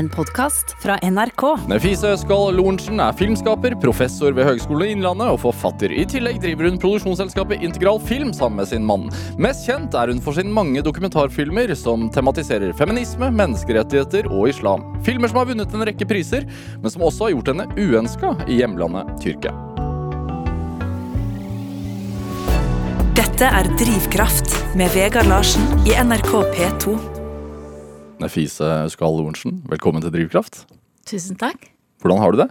en podkast fra NRK. Nefise Øskal Lorentzen er filmskaper, professor ved Høgskolen i Innlandet og forfatter. I tillegg driver hun produksjonsselskapet Integral Film sammen med sin mann. Mest kjent er hun for sine mange dokumentarfilmer som tematiserer feminisme, menneskerettigheter og islam. Filmer som har vunnet en rekke priser, men som også har gjort henne uønska i hjemlandet Tyrkia. Dette er Drivkraft med Vegard Larsen i NRK P2. Nefise Skall Lorentzen, velkommen til Drivkraft. Tusen takk. Hvordan har du det?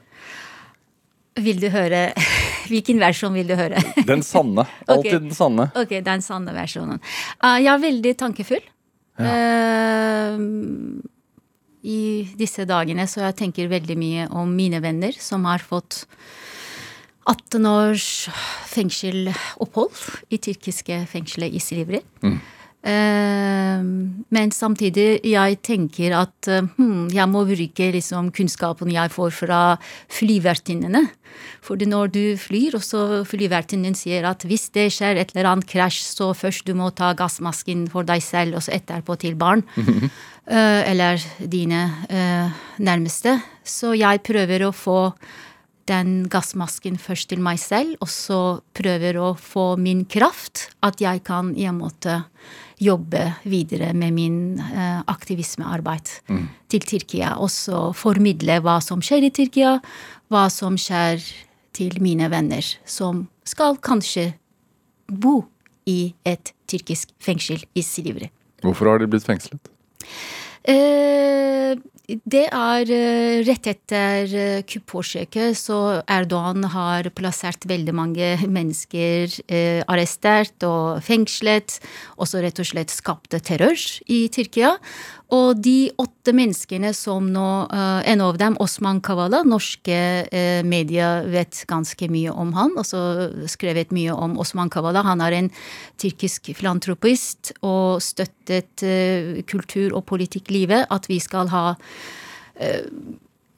Vil du høre Hvilken versjon vil du høre? Den sanne. Alltid okay. den sanne. Ok, den sanne versjonen. Uh, jeg er veldig tankefull. Uh, I disse dagene så jeg tenker veldig mye om mine venner som har fått 18 års fengselopphold i tyrkiske fengselet i Silivri. Eh, men samtidig jeg tenker at eh, hmm, jeg må bruke liksom kunnskapen jeg får fra flyvertinnene. For når du flyr, og så flyvertinnen sier at hvis det skjer et eller annet krasj, så først du må ta gassmasken for deg selv, og så etterpå til barn. eh, eller dine eh, nærmeste. Så jeg prøver å få den gassmasken først til meg selv, og så prøver å få min kraft, at jeg kan i en måte jobbe videre med min eh, aktivismearbeid til Tyrkia. Også formidle hva som skjer i Tyrkia, hva som skjer til mine venner, som skal kanskje bo i et tyrkisk fengsel i Silivri. Hvorfor har de blitt fengslet? Eh, det er eh, rett etter eh, kuppforsøket, så Erdogan har plassert veldig mange mennesker eh, arrestert og fengslet, og så rett og slett skapte terror i Tyrkia. Og de åtte menneskene som nå uh, En av dem, Osman Kavala, norske uh, medier vet ganske mye om han, og så skrevet mye om Osman Kavala. Han er en tyrkisk filantropist og støttet uh, kultur- og politikklivet, at vi skal ha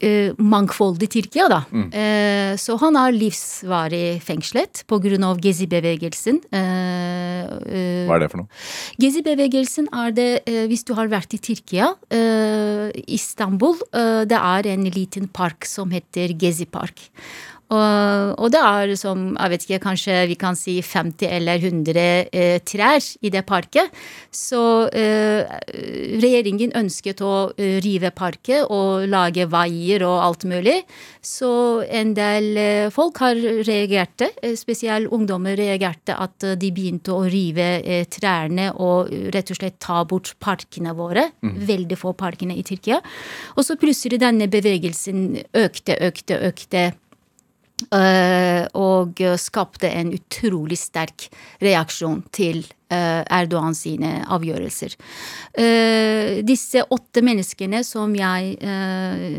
eh, mangfoldig Tyrkia, da. Eh, så han er livsvarig fengslet pga. Gezi-bevegelsen. Eh, eh, Hva er det for noe? Gezi-bevegelsen er det, eh, hvis du har vært i Tyrkia, eh, Istanbul, det er en liten park som heter Gezi-park. Og, og det er som, jeg vet ikke, kanskje vi kan si 50 eller 100 eh, trær i det parket. Så eh, regjeringen ønsket å eh, rive parket og lage veier og alt mulig. Så en del eh, folk har reagert, eh, spesielt ungdommer reagerte at eh, de begynte å rive trærne og rett og slett ta bort parkene våre. Veldig få parkene i Tyrkia. Og så plutselig denne bevegelsen økte, økte, økte. Eh, og skapte en utrolig sterk reaksjon til eh, Erdogan sine avgjørelser. Eh, disse åtte menneskene som jeg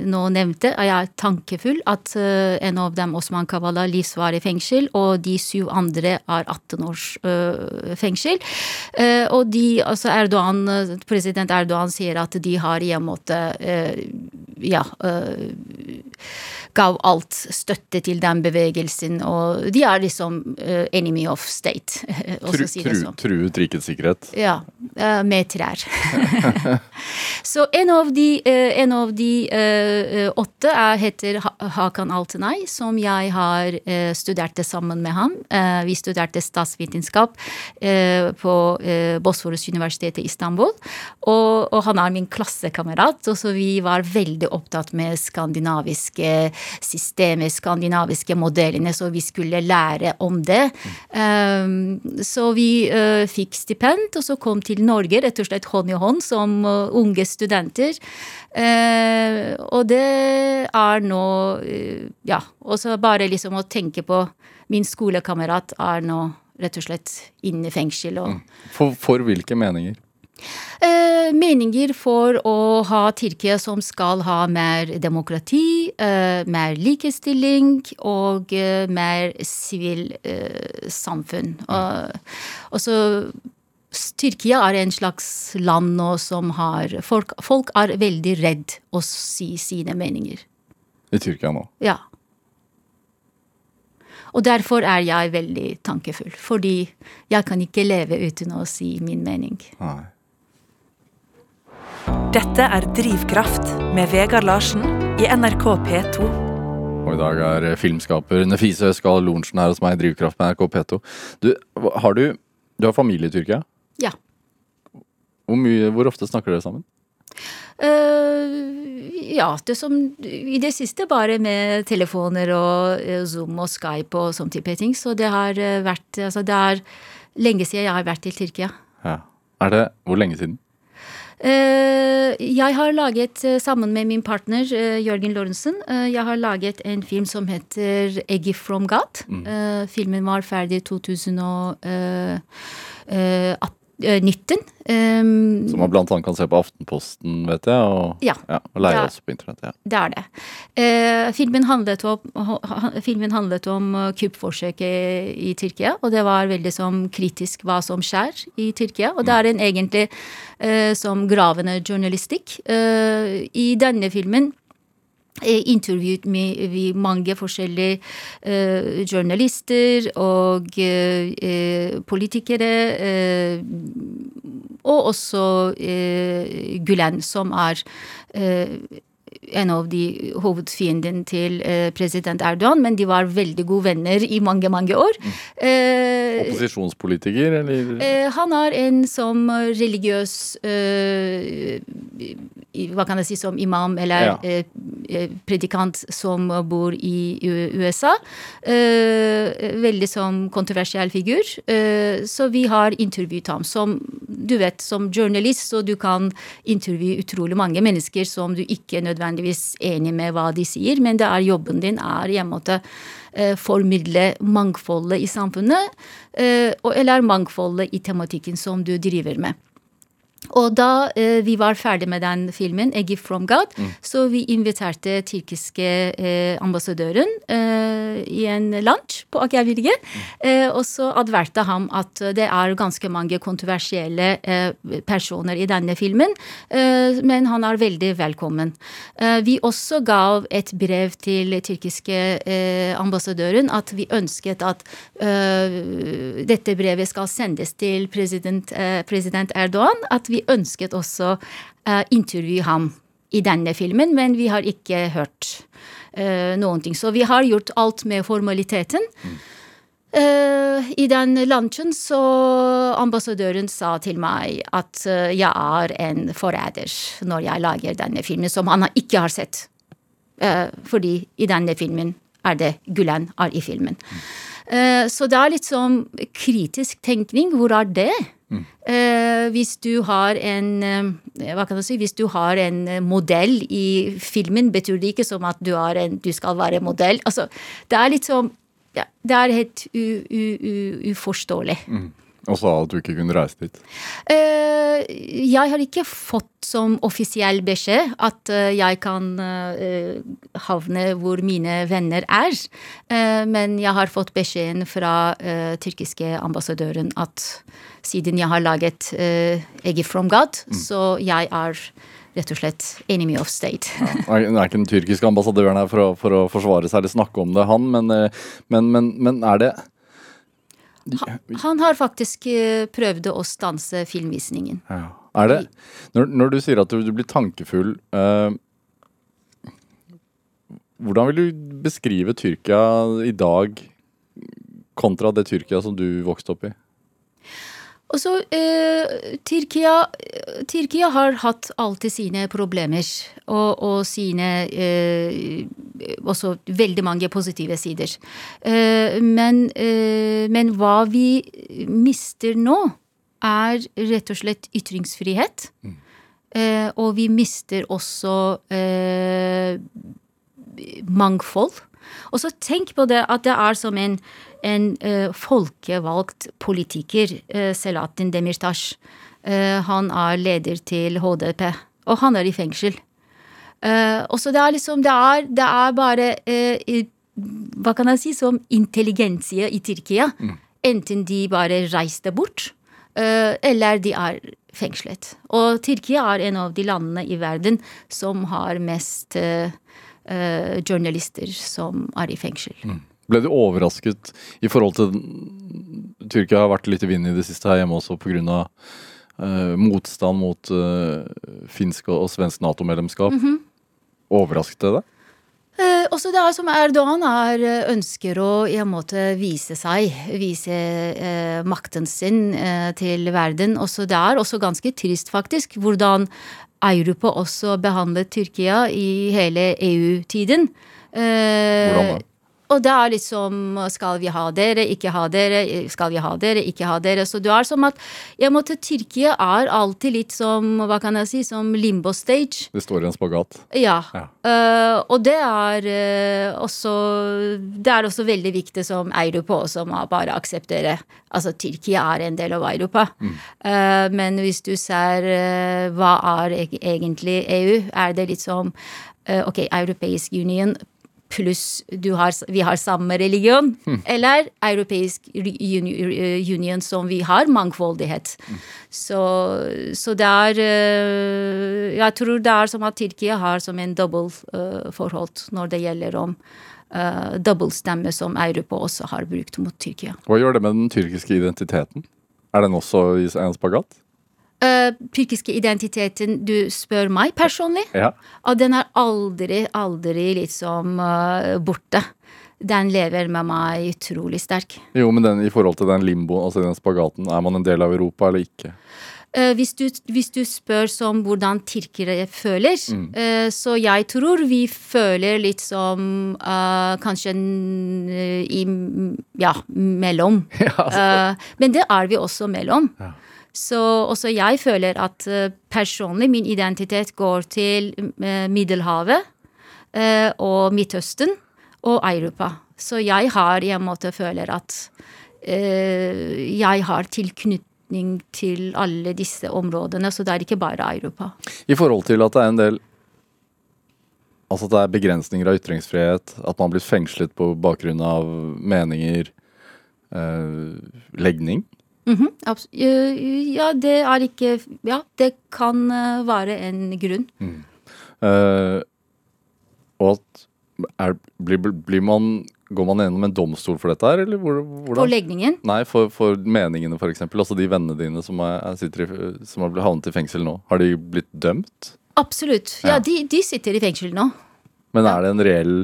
nå nevnte, er jeg tankefull at en av dem, Osman Kavala, livsvarig fengsel, og de syv andre er 18 års fengsel. Og de, altså Erdogan, president Erdogan sier at de har i en måte ja, gav alt støtte til den bevegelsen, og de er liksom uh, enemy of state, Tru, så si tru, sånn. truet rikets sikkerhet. Ja, Uh, med trær. så en av de, uh, en av de eh, åtte er, heter Hakan Altenay, som jeg har studert sammen med ham. Eh, vi studerte statsvitenskap eh, på eh, Bosforus universitet i Istanbul. Og, og han er min klassekamerat, og så vi var veldig opptatt med skandinaviske systemer, skandinaviske modellene, så vi skulle lære om det. Um, så vi eh, fikk stipend, og så kom til Norge, rett og slett hånd i hånd, som eh, unge studenter. Eh, og det er nå Ja, og så bare liksom å tenke på Min skolekamerat er nå rett og slett inne i fengsel. og For, for hvilke meninger? Eh, meninger for å ha Tyrkia som skal ha mer demokrati, eh, mer likestilling og eh, mer sivil samfunn. Og, og så Tyrkia er en slags land nå som har folk, folk er veldig redd å si sine meninger. I Tyrkia nå. Ja. Og derfor er jeg veldig tankefull. Fordi jeg kan ikke leve uten å si min mening. Nei. Dette er Drivkraft med Vegard Larsen i NRK P2. Og i dag er filmskaper Nefise Øskal Lorentzen her hos meg i Drivkraft med NRK P2. Du, har du, du har familie i Tyrkia? Ja. Hvor, mye, hvor ofte snakker dere sammen? Uh, ja, det som i det siste bare med telefoner og uh, Zoom og Skype og sånn type ting. Så det har uh, vært Altså, det er lenge siden jeg har vært i Tyrkia. Ja. Er det Hvor lenge siden? Jeg har laget, sammen med min partner Jørgen Lorentzen, jeg har laget en film som heter 'Eggy from God'. Mm. filmen var ferdig i 2018. 19. Um, Som man blant annet kan se på Aftenposten, vet jeg, og, ja, ja, og leie også på internett. Ja. Det er det. Uh, filmen, handlet om, filmen handlet om kuppforsøket i Tyrkia, og det var veldig som kritisk hva som skjer i Tyrkia. Og det er en egentlig uh, som gravende journalistikk. Uh, I denne filmen intervjuet vi mange forskjellige uh, journalister og uh, politikere. Uh, og også Gulen, som er en av de hovedfiendene til president Erdogan, men de var veldig gode venner i mange, mange år. Mm. Opposisjonspolitiker, eller? han er en som religiøs hva kan jeg si, som imam eller ja. Eh, eh, predikant som bor i USA. Eh, veldig som kontroversiell figur. så vi har intervjuet ham som du vet, som journalist, så du kan intervjue utrolig mange mennesker som du ikke er nødvendigvis enig med hva de sier, men det er jobben din er i en måte formidle mangfoldet i samfunnet, eller mangfoldet i tematikken som du driver med. Og da eh, vi var ferdig med den filmen, 'A Gift from God', mm. så vi inviterte tyrkiske eh, ambassadøren eh, i en lunsj på Aker Brygge. Mm. og så adverte han at det er ganske mange kontroversielle eh, personer i denne filmen, eh, men han er veldig velkommen. Eh, vi også ga et brev til tyrkiske ambassadøren at vi ønsket at dette brevet skal sendes til president, president Erdogan. at vi ønsket også uh, intervjue ham i denne filmen, men vi har ikke hørt uh, noen ting. Så vi har gjort alt med formaliteten. Mm. Uh, I den lunsjen så ambassadøren sa til meg at uh, jeg er en forræder når jeg lager denne filmen, som han ikke har sett. Uh, fordi i denne filmen er det Gulen er i filmen. Så det er litt sånn kritisk tenkning. Hvor er det? Mm. Hvis du har en eh, hva kan du si, hvis du har en eh, modell i filmen, betyr det ikke som at du, en, du skal være modell. Altså, det er litt sånn ja, Det er helt uforståelig. Mm. Og sa at du ikke kunne reise dit? Uh, jeg har ikke fått som offisiell beskjed at uh, jeg kan uh, havne hvor mine venner er. men jeg har fått beskjeden fra tyrkiske ambassadøren at siden jeg har laget uh, Egg from God, mm. så jeg er rett og slett enemy of state. ja, det er ikke den tyrkiske ambassadøren her for å, for å forsvare seg eller snakke om det, han, men, men, men, men er det han, han, har faktisk prøvd å stanse filmvisningen. Ja. Er det når, når, du sier at du, du blir tankefull uh, Hvordan vil du beskrive Tyrkia i dag kontra det Tyrkia som du vokste opp i? Og så eh, Tyrkia, Tyrkia, har hatt alltid sine problemer og, og sine eh, også veldig mange positive sider. Eh, men, eh, men, hva vi mister nå, er rett og slett ytringsfrihet. Mm. Eh, og vi mister også eh, mangfold. Og så tenk på det at det er som en, en uh, folkevalgt politiker, uh, Selatin Demirtas. Uh, han er leder til HDP, og han er i fengsel. og så det er liksom Det er, det er bare Hva kan jeg si som intelligensie i Tyrkia. Mm. Enten de bare reiste bort, eller de er fengslet. Og Tyrkia er en av de landene i verden som har mest journalister som er i fengsel. Mm. Ble du overrasket i forhold til Tyrkia har vært litt i vinden i det siste her hjemme også pga. eh, motstand mot eh, finsk og, og svensk Nato-medlemskap. Mhm. Overrasket det deg? Eh, også det er som Erdogan er, eh, ønsker å i en måte vise seg, vise eh, makten sin eh, til verden. Også det er også ganske trist, faktisk, hvordan Europa også behandlet Tyrkia i hele EU-tiden. Eh, Hvordan da? Og det er liksom Skal vi ha dere, ikke ha dere, skal vi ha dere, ikke ha dere. Så det er som at jeg måtte, Tyrkia er alltid litt som hva kan jeg si, som limbo stage. Det står i en spagat. Ja. Ja. Uh, og det er uh, også Det er også veldig viktig som Europa også må bare akseptere. Altså Tyrkia er en del av Europa. Eh, men hvis du ser hva er egentlig EU, er det litt som Ok, Europeisk Union pluss du har, vi har samme religion, eller Europeisk eh, Union som vi har mangfoldighet. Så, så det er eh, Jeg tror det er som at Tyrkia har som en dobbeltforhold når det gjelder om uh, dobbeltstemme som Europa også har brukt mot Tyrkia. Hva gjør det med den tyrkiske identiteten? Er den også i en spagat? Uh, tyrkiske identiteten, du spør meg personlig, Ja. og den er aldri, aldri liksom uh, borte. Den lever med meg utrolig sterk. Jo, men den, i forhold til den limboen, altså den spagaten, er man en del av Europa eller ikke? Eh, hvis, du, hvis du spør som hvordan tyrkere føler, eh, så jeg tror vi føler litt som uh, kanskje i ja, mellom. Eh, men det er vi også mellom. Ja. Så også jeg føler at eh, personlig min identitet går til eh, Middelhavet eh, og Midtøsten og Europa. Så jeg har i en måte føler at jeg har tilknytning til alle disse områdene, så det er ikke bare Europa. I forhold til at det er en del Altså at det er begrensninger av ytringsfrihet, at man blir fengslet på bakgrunn av meninger, eh, legning. Mhm, -hmm. ja, det er ikke Ja, det kan være en grunn. Eh, og at er, blir, blir man Går man gjennom en domstol for dette her, eller hvor, hvordan? For legningen. Nei, for, for meningene, eksempel. Altså de vennene dine som, er- sitter i, som har blitt havnet i fengsel nå. Har de blitt dømt? Absolutt. Ja, Ja. de, de sitter i fengsel nå. Men er det en reell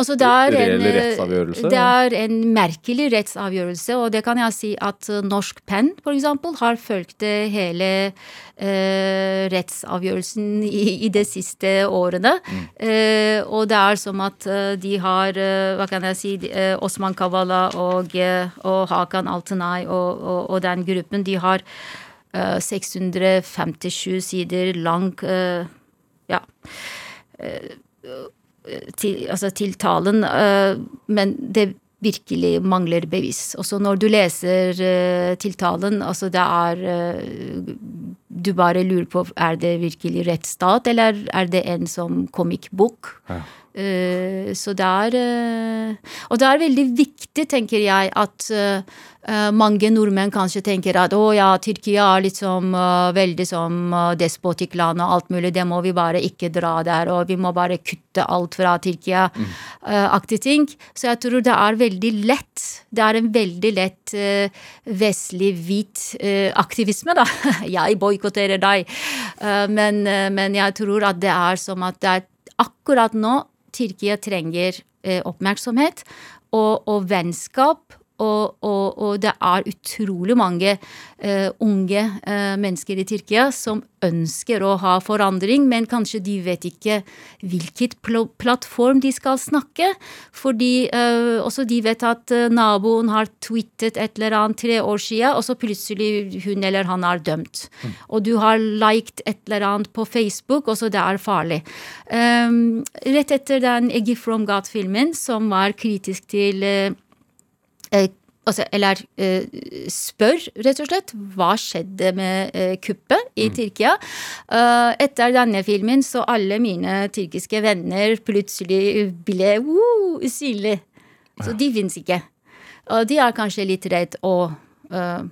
Altså, det er en, rettsavgjørelse? Det er en merkelig rettsavgjørelse, og det kan jeg si at eh, Norsk Penn, eksempel, har fulgt eh, hele eh, rettsavgjørelsen i, i de siste årene. Mm. Eh, og det er som at eh, de har, eh, hva kan jeg si, de, eh, Osman Kavala og, eh, og Hakan Altenay og, og, og den gruppen, de har eh, 657 sider lang eh, ja, til, altså tiltalen, øh, men det virkelig mangler bevis. Også når du leser øh, tiltalen, altså det er øh, Du bare lurer på er det virkelig rettsstat, eller er det en som comic-bok? Ja. Eh, så det er eh, Og det er veldig viktig, tenker jeg, at eh, eh, mange nordmenn kanskje tenker at å ja, Tyrkia er liksom uh, veldig som uh, despotisk land og alt mulig, det må vi bare ikke dra der, og vi må bare kutte alt fra Tyrkia, eh, uh, ting. Så jeg tror det er veldig lett. Det er en veldig lett uh, vestlig hvit eh, aktivisme, da. jeg boikotterer deg. Eh, men, eh, men jeg tror at det er som at det er akkurat nå Tyrkia trenger eh, oppmerksomhet og, og vennskap. Og, og, og det er utrolig mange uh, unge uh, mennesker i Tyrkia som ønsker å ha forandring, men kanskje de vet ikke hvilket pl plattform de skal snakke. Fordi uh, også de vet at naboen har tweetet et eller annet tre år siden, og så plutselig hun eller han er dømt. Og du har liket et eller annet på Facebook, og så det er farlig. Um, rett etter den Eggy From God-filmen, som var kritisk til eh, altså, eller eh, spør rett og slett hva skjedde med eh, kuppet i Tyrkia. Eh, etter denne filmen så alle mine tyrkiske venner plutselig ble uh, usynlige. Så de fins ikke. Og de er kanskje litt redd å uh,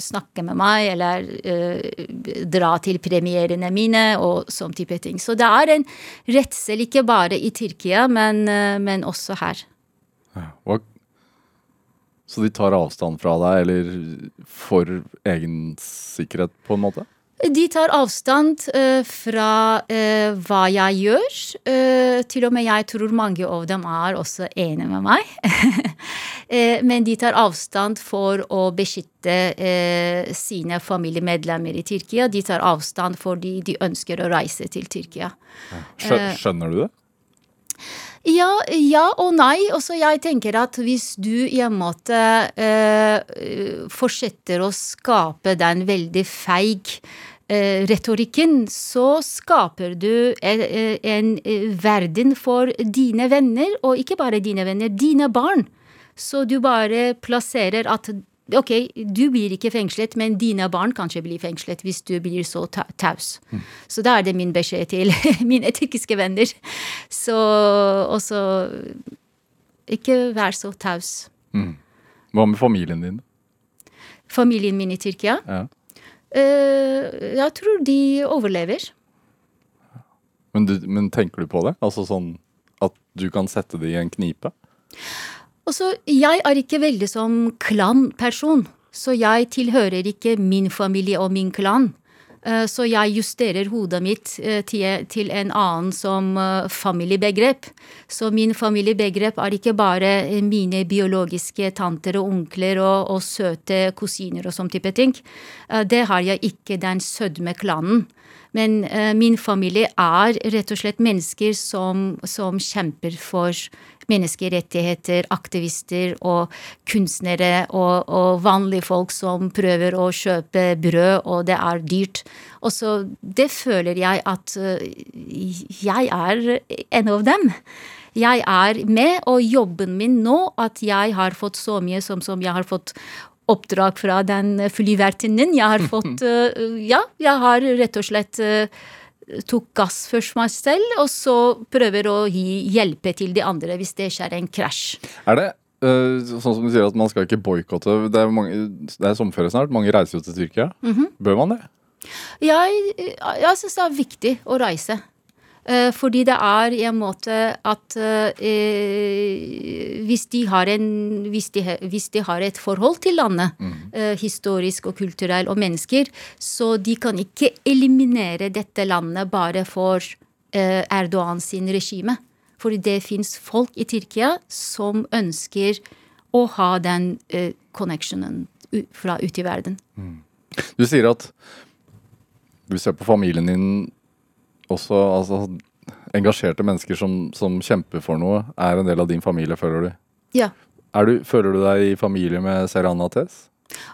snakke med meg, eller uh, dra til premierene mine og sånn type ting. Så det er en redsel ikke bare i Tyrkia, men, uh, men også her. Ja. Hva, Så de tar avstand fra deg, eller for egen sikkerhet, på en måte? De tar avstand uh, fra uh, hva jeg gjør. Uh, til og med jeg tror mange av dem er også enige med meg. men de tar avstand for å beskytte sine familiemedlemmer i Tyrkia. De tar avstand fordi de ønsker å reise til Tyrkia. Skjønner du det? Ja, ja og nei. Også jeg tenker at hvis du i en måte eh, fortsetter å skape den veldig feig eh, retorikken, så skaper du en, eh, en eh, verden for dine venner, og ikke bare dine venner, dine barn. Så du bare plasserer at Ok, du blir ikke fengslet, men dine barn kanskje blir fengslet hvis du blir så taus. Mm. Så da er det min beskjed til mine tyrkiske venner. Så også ikke vær så taus. Mm. Hva med familien din? Familien min i Tyrkia? Ja. Uh, jeg tror de overlever. Men, du, men tenker du på det? Altså sånn at du kan sette det i en knipe? Og jeg er ikke veldig som klanperson, så jeg tilhører ikke min familie og min klan. Eh, så jeg justerer hodet mitt eh, til en annen som eh, familiebegrep. Så min familiebegrep er ikke bare mine biologiske tanter og onkler og, og søte kusiner og sånn type ting. Det har jeg ikke, den sødme klanen. Men min familie er rett og slett mennesker som, som kjemper for menneskerettigheter, aktivister og kunstnere og, og, vanlige folk som prøver å kjøpe brød, og det er dyrt. Og så det føler jeg at eh, jeg er en av dem. Jeg er med, og jobben min nå, at jeg har fått så mye som, som jeg har fått oppdrag fra den flyvertinnen. Jeg har fått eh, Ja, jeg har rett og slett eh, tok gass først meg selv, og så prøver å gi hjelpe til de andre hvis det skjer en krasj. Er det uh, sånn som du sier at man skal ikke boikotte? Det er, mange, det er sommerferie snart, mange reiser jo til Tyrkia. Mm -hmm. Bør man det? Jeg, jeg syns det er viktig å reise. Eh, fordi det er i en måte at eh, hvis, de en, hvis, de, hvis, de har et forhold til landet, mm. eh, historisk og kulturelt, og mennesker, så de kan ikke eliminere dette landet bare for eh, Erdogan sin regime. Fordi det fins folk i Tyrkia som ønsker å ha den eh, connectionen fra ute i verden. Mm. Du sier at du ser på familien din også altså, engasjerte mennesker som, som, kjemper for noe, er en del av din familie, føler du? Ja. Du, føler du deg i familie med Serana Tess?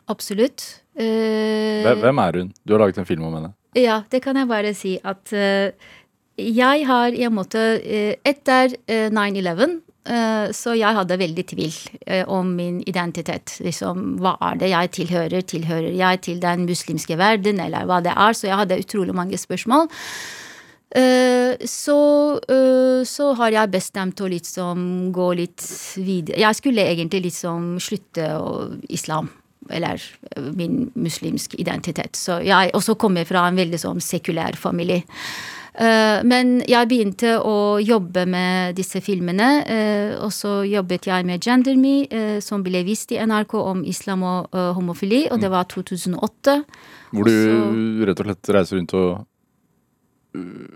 Absolutt. Uh, Hvem er hun? Du har laget en film om henne. Ja, det kan jeg bare si at uh, jeg har i en måte uh, Etter 9-11 så jeg hadde veldig tvil om min identitet. Liksom, hva er det jeg tilhører? Tilhører jeg til den muslimske verden, eller hva det er? Så jeg hadde utrolig mange spørsmål. Så, så, har jeg bestemt å liksom gå litt videre Jeg skulle egentlig liksom slutte å islam. Eller min muslimske identitet. Så jeg også kommer fra en veldig sånn sekulær familie. Men jeg begynte å jobbe med disse filmene. Og så jobbet jeg med Gender Me, som ble vist i NRK om islam og homofili, og det var 2008. Hvor du rett og slett reiser rundt og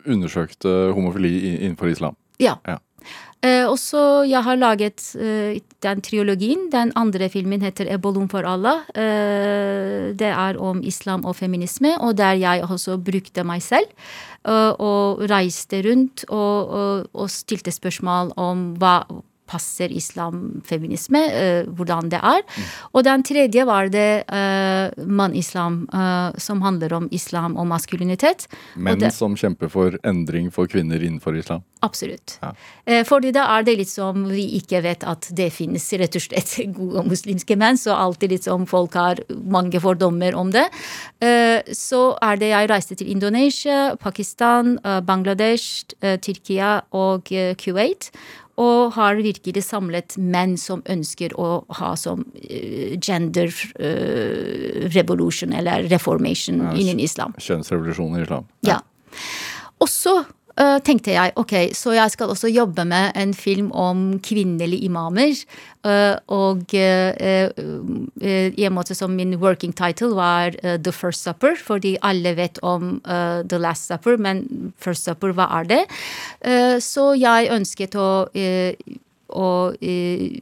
undersøkte homofili innenfor islam? Ja. ja. Eh, og så jeg har laget eh, den triologien. Den andre filmen heter 'Ebolum for Allah'. Eh, det er om islam og feminisme, og der jeg også brukte meg selv. Eh, og reiste rundt og, og, og stilte spørsmål om hva passer islam-feminisme, uh, hvordan det er. Og den tredje var det uh, mann-islam, uh, som handler om islam og maskulinitet. Menn det, som kjemper for endring for kvinner innenfor islam? Absolutt. Ja. Fordi da er det litt som vi ikke vet at det finnes rett og slett gode muslimske menn, så alltid litt som folk har mange fordommer om det. så er det jeg reiste til Indonesia, Pakistan, Bangladesh, Tyrkia og Kuwait og har virkelig samlet menn som ønsker å ha som uh, gender uh, revolution, eller reformation, ja, innen islam. Kjønnsrevolusjon i islam. Ja. ja. Og så eh, tenkte jeg ok, så jeg skal også jobbe med en film om kvinnelige imamer. eh, og eh, eh, i en måte som min working title var eh, The First Supper, fordi alle vet om eh, The Last Supper, men First Supper, hva er det? Eh, så jeg ønsket å, eh, å eh,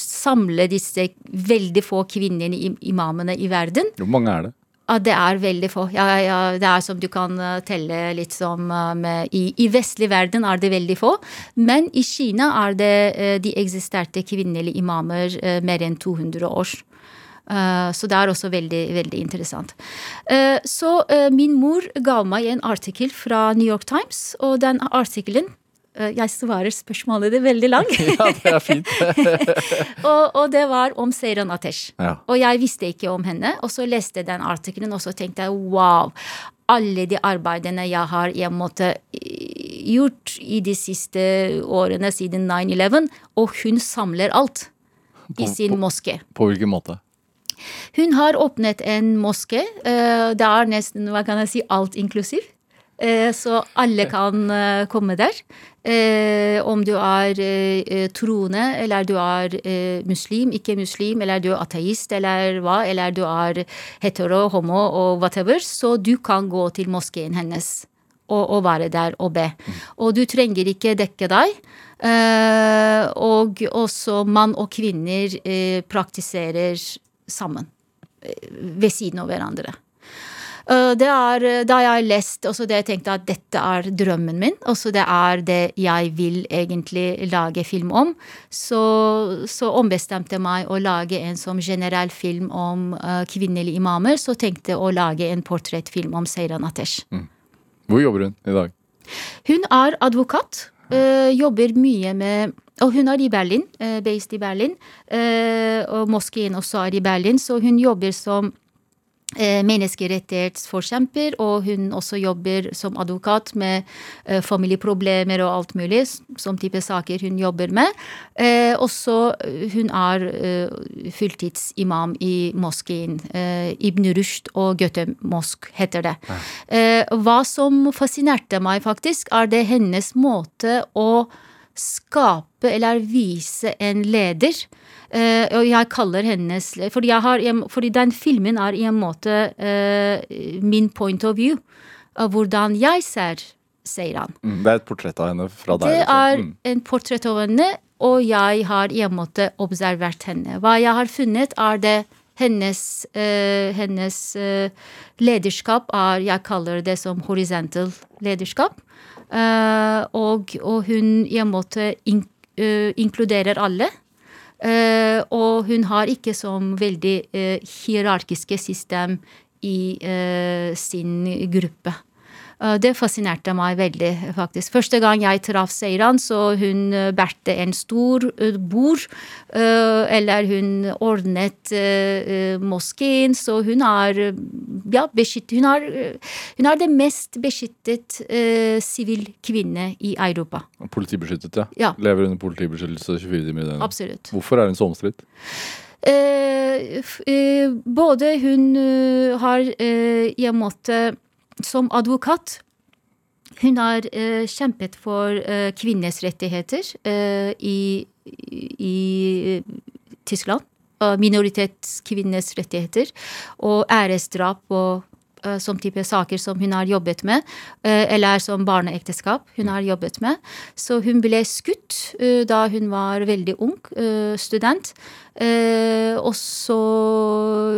samle disse veldig få kvinnelige im- imamene i verden. Hvor mange er det? Ja, det er veldig få. Ja, ja, det er som du kan eh, telle litt som eh, med, i, I vestlig verden er det veldig få. Men i Kina er det eh, de eksisterte kvinnelige imamer mer enn 200 år. Så det er også veldig, veldig interessant. Så min mor ga meg en artikkel fra New York Times, og den artikkelen Jeg svarer spørsmålet, det er veldig langt. Ja, det er fint. og, og det var om Seiran Atesh. Ja. Og jeg visste ikke om henne, og så leste jeg den artikkelen, og så tenkte jeg wow. Alle de arbeidene jeg har jeg måtte eh, gjort i de siste årene siden 9-11, og hun samler alt i sin moské. På hvilken måte? Hun har åpnet en moské. eh, Det er nesten hva kan jeg si, alt inklusiv. Eh, Så alle kan eh, komme der. Eh, Om du er troende, eller du er muslim, ikke muslim, eller du er ateist, eller hva, eller du er hetero, homo og whatever, så du kan gå til moskeen hennes. Og, og være der og be. Og du trenger ikke dekke deg. Og også mann og kvinner praktiserer sammen. Ved siden av hverandre. Eh, Det er eh, da jeg leste også det jeg tenkte at dette er drømmen min. Også det er det jeg vil egentlig lage film om. Så, så ombestemte jeg meg å lage en som generell film om uh, kvinnelige imamer. Så tenkte jeg å lage en portrettfilm om Seiran Atesh. Hvor jobber hun i dag? Hun er advokat. Uh, jobber mye med Og hun er i Berlin, based i Berlin. og moskeen også er i Berlin, så hun jobber som menneskerettighetsforkjemper. Og hun også jobber som advokat med øh, familieproblemer og alt mulig, som type saker hun jobber med. Eh, også hun er fulltidsimam i moskeen. eh, Ibn Rushd og Goethe Mosk heter det. Eh, hva som fascinerte meg, faktisk, er det hennes måte å skape eller vise en leder. Eh, og jeg kaller hennes fordi, har, fordi den filmen er i en måte uh, min point of view. Av hvordan jeg ser Seiran. Mm, Det er et portrett av henne fra deg. Det liksom. er Mm. en portrett av henne, og jeg har i en måte observert henne. Hva jeg har funnet, er det hennes, uh, hennes lederskap er Jeg kaller det som horizontal lederskap. Og, og hun i en måte in, inkluderer alle. Eh, og hun har ikke som veldig eh, hierarkiske system i eh, sin gruppe. Det fascinerte meg veldig, faktisk. Første gang jeg traff Seiran, så hun bærte en stor bord. Eller hun ordnet moskeen, så hun eh, ja, beskyttet Hun er, eh, hun er det mest beskyttet eh, sivil kvinne i Europa. Politibeskyttet, ja. Ja. Lever under politibeskyttelse 24 timer i døgnet. Absolutt. Hvorfor er hun så omstridt? Eh, eh, både hun eh, har eh, i en måte som advokat hun har eh, kjempet for eh, kvinners rettigheter eh, i, i Tyskland. Minoritetskvinners rettigheter og æresdrap og eh, som type saker som hun har jobbet med, eh, eller som barneekteskap hun har jobbet med. Så hun ble skutt eh, da hun var veldig ung student. Eh, og så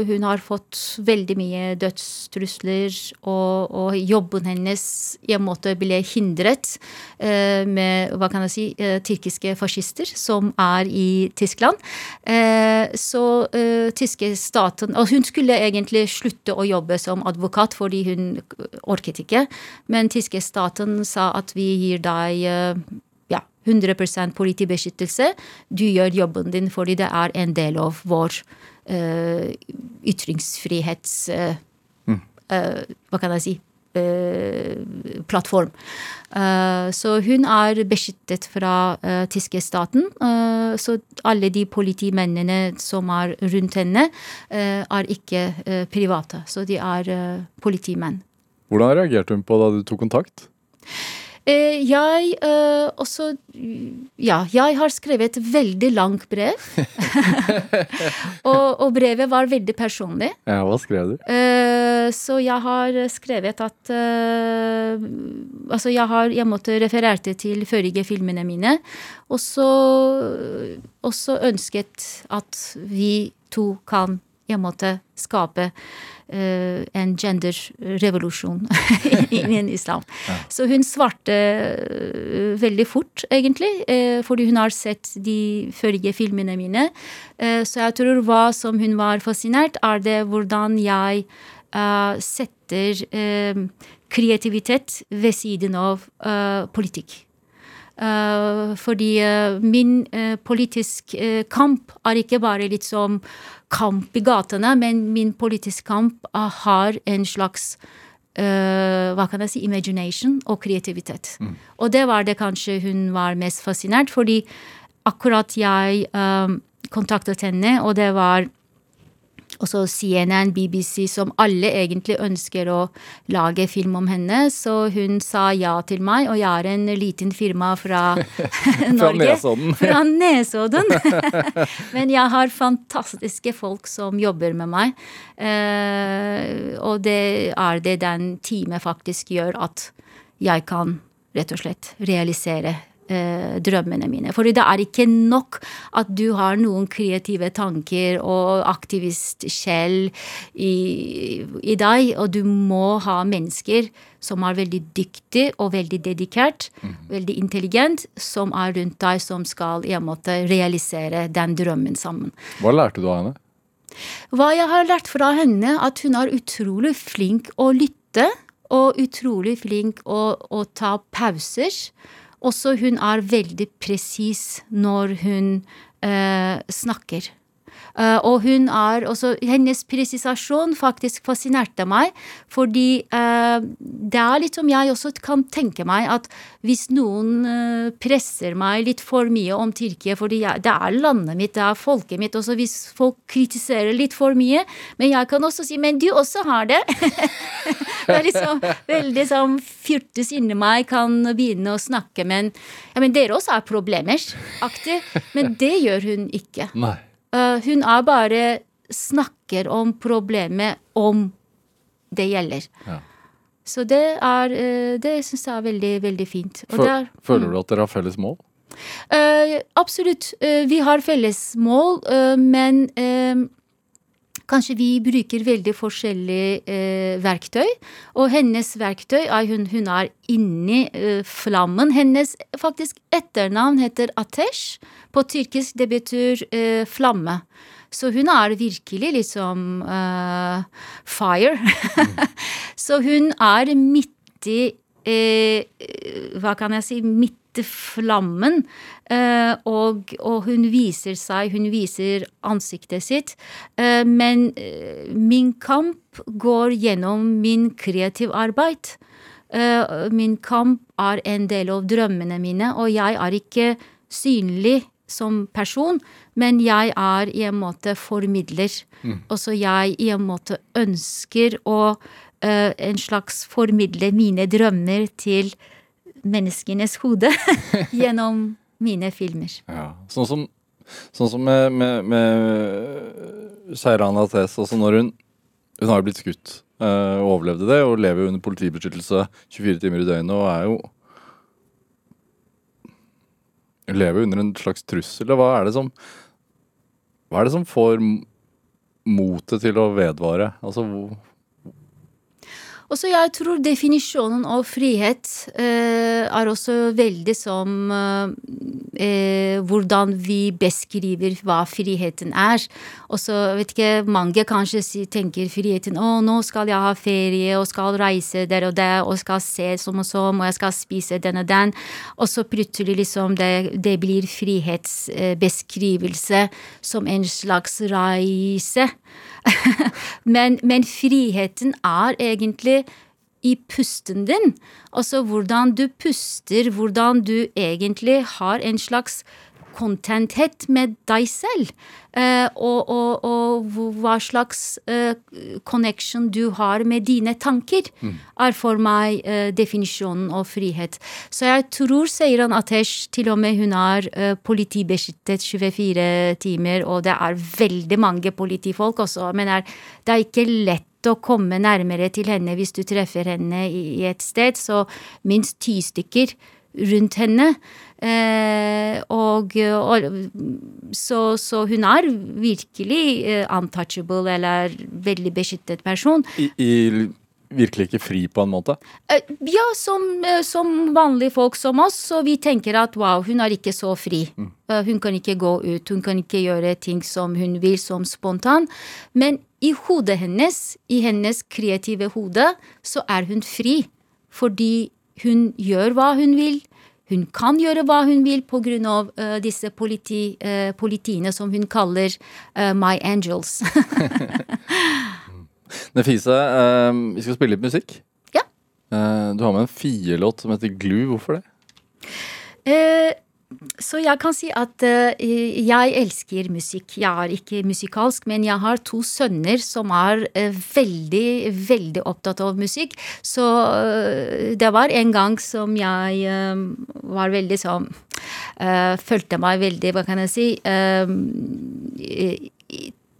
hun har fått veldig mye dødstrusler, og, og jobben hennes i en måte ble hindret eh, med hva kan jeg si, eh, tyrkiske fascister som er i Tyskland. Eh, så eh, tyske staten Og hun skulle egentlig slutte å jobbe som advokat fordi hun orket ikke, men tyske staten sa at vi gir deg eh, 100 politibeskyttelse. Du gjør jobben din fordi det er en del av vår uh, ytringsfrihets... eh, uh, hva kan jeg si? plattform. Så hun er beskyttet fra uh, tyske staten. så alle de politimennene som er rundt henne, er ikke private. Så de er politimenn. Hvordan reagerte hun på da du tok kontakt? Eh, jeg eh, også Ja, jeg har skrevet et veldig langt brev. og, og, brevet var veldig personlig. Ja, Hva skrev du? Eh, så jeg har skrevet at eh, Altså, jeg har jeg måtte refererte til førige filmene mine. Og så ønsket at vi to kan jeg måtte skape uh, en genderrevolusjon innen islam. Ja. Så hun svarte uh, veldig fort, egentlig, uh, fordi hun har sett de førige filmene mine. så jeg tror hva som hun var fascinert, er det hvordan jeg setter kreativitet ved siden av politikk. Uh, fordi uh, min uh, politisk kamp er ikke bare litt som kamp i gatene, men min politisk kamp har en slags hva kan jeg si, imagination og kreativitet. Mm. Og det var det kanskje hun var mest fascinert, fordi akkurat jeg kontaktet henne, og det var også CNN, BBC, som alle egentlig ønsker å lage film om henne. Så hun sa ja til meg, og jeg er en liten firma fra Norge. fra Nesodden. Men jeg har fantastiske folk som jobber med meg. Eh, og det er det den teamet faktisk gjør at jeg kan rett og slett realisere drømmene mine. For det er ikke nok at du har noen kreative tanker og aktivistsjel i, i deg, og du må ha mennesker som er veldig dyktige og veldig dedikert, mm. veldig intelligent, som er rundt deg, som skal i en måte realisere den drømmen sammen. Hva lærte du av henne? Hva jeg har lært fra henne, at hun er utrolig flink å lytte. Og utrolig flink å, å ta pauser. Også hun er veldig presis når hun eh, snakker. Uh, og hun er også Hennes presisasjon faktisk fascinerte meg, fordi uh, det er litt som jeg også kan tenke meg at hvis noen uh, presser meg litt for mye om Tyrkia, fordi det er landet mitt, det er folket mitt, også hvis folk kritiserer litt for mye, men jeg kan også si men du også har det. det er liksom veldig sånn fyrtes inni meg kan begynne å snakke, men, ja, men dere også er problemer, aktig. Men det gjør hun ikke. Nei. Uh, hun er bare snakker om problemet om det gjelder. Ja. Så det er uh, Det syns jeg er veldig, veldig fint. Er, føler du mm. at dere har felles mål? Uh, absolutt. vi har felles mål, men Kanskje vi bruker veldig forskjellige eh, verktøy. Og hennes verktøy er hun, hun er inni eh, flammen. Hennes faktisk etternavn heter Atesh. På tyrkisk det betyr eh, flamme. Så hun er virkelig liksom uh, fire. Så hun er midt i eh, Hva kan jeg si? Midt flammen. Eh, og, og, hun viser seg, hun viser ansiktet sitt. Eh, men uh, min kamp går gjennom min kreativ arbeid. min kamp er en del av drømmene mine, og jeg er ikke synlig som person, men jeg er i en måte formidler. Mm. Også jeg i en måte ønsker å en slags formidle mine drømmer til menneskenes hode gjennom mine filmer. Ja, Sånn som, sånn som med, med, med Sheiran Ates, Altså når hun Hun har jo blitt skutt uh, og overlevde det, og lever under politibeskyttelse 24 timer i døgnet og er jo lever under en slags trussel, og hva er det som Hva er det som får motet til å vedvare? Altså og så jeg tror definisjonen av frihet eh, er også veldig som eh, hvordan vi beskriver hva friheten er. Og så vet ikke, mange kanskje tenker friheten å nå skal jeg ha ferie og skal reise der og der og skal se som og som og jeg skal spise den og den. Og så plutselig liksom det, det blir frihetsbeskrivelse som en slags reise. men, men, friheten er egentlig i pusten din. Altså hvordan du puster, hvordan du egentlig har en slags contenthet med deg selv. Uh, og, og, og, hva slags uh, connection du har med dine tanker, mm. er for meg uh, definisjonen av frihet. Så jeg tror, Seiran Atesh, til og med hun eh, politibeskyttet 24 timer, og det er veldig mange politifolk også, men er, det er ikke lett å komme nærmere til henne hvis du treffer henne i, i et sted. Så minst ti stykker rundt henne. Eh, og, og så, så, hun er virkelig eh, untouchable, eller veldig beskyttet person. I, i virkelig ikke fri på en måte? Uh, ja, som, uh, som, vanlige folk som oss, så vi tenker at wow, hun er ikke så fri. Mm. hun kan ikke gå ut, hun kan ikke gjøre ting som hun vil, som spontan. Men i hodet hennes, i hennes kreative hode, så er hun fri. Fordi hun gjør hva hun vil. Hun kan gjøre hva hun vil pga. Uh, disse politi, uh, politiene som hun kaller uh, My Angels. Nefise, uh, vi skal spille litt musikk. Ja. Du har med en Fie-låt som heter Glue. Hvorfor det? Uh, så jeg kan si at uh, jeg elsker musikk. Jeg er ikke musikalsk, men jeg har to sønner som er uh, veldig, veldig opptatt av musikk. Så uh, det var en gang som jeg var veldig sånn Følte meg veldig, hva kan jeg si,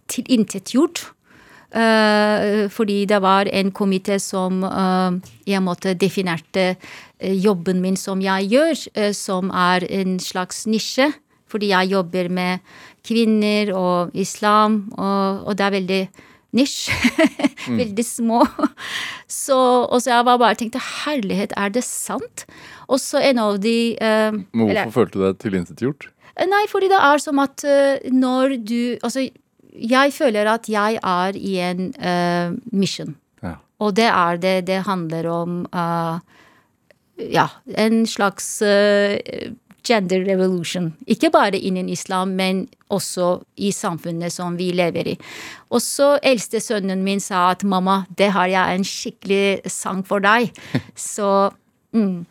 tilintetgjort. Uh, fordi det var en komité som uh, jeg måtte definerte Eh, jobben min som jeg gjør, eh, som er en slags nisje. Fordi jeg jobber med kvinner og islam, og, og det er veldig nisj. mm. Veldig små. Så, og så jeg bare tenkte herlighet, er det sant? Og så en av de Men hvorfor eller, følte du deg tilintetgjort? Nei, fordi det er som at når du Altså, jeg føler at jeg er i en uh, mission. Ja. Og det er det det handler om uh, ja, en slags uh, gender revolution. Ikke bare innen islam, men også i samfunnet som vi lever i. Og så eldste sønnen min sa at mamma, det har jeg en skikkelig sang for deg. Så mm.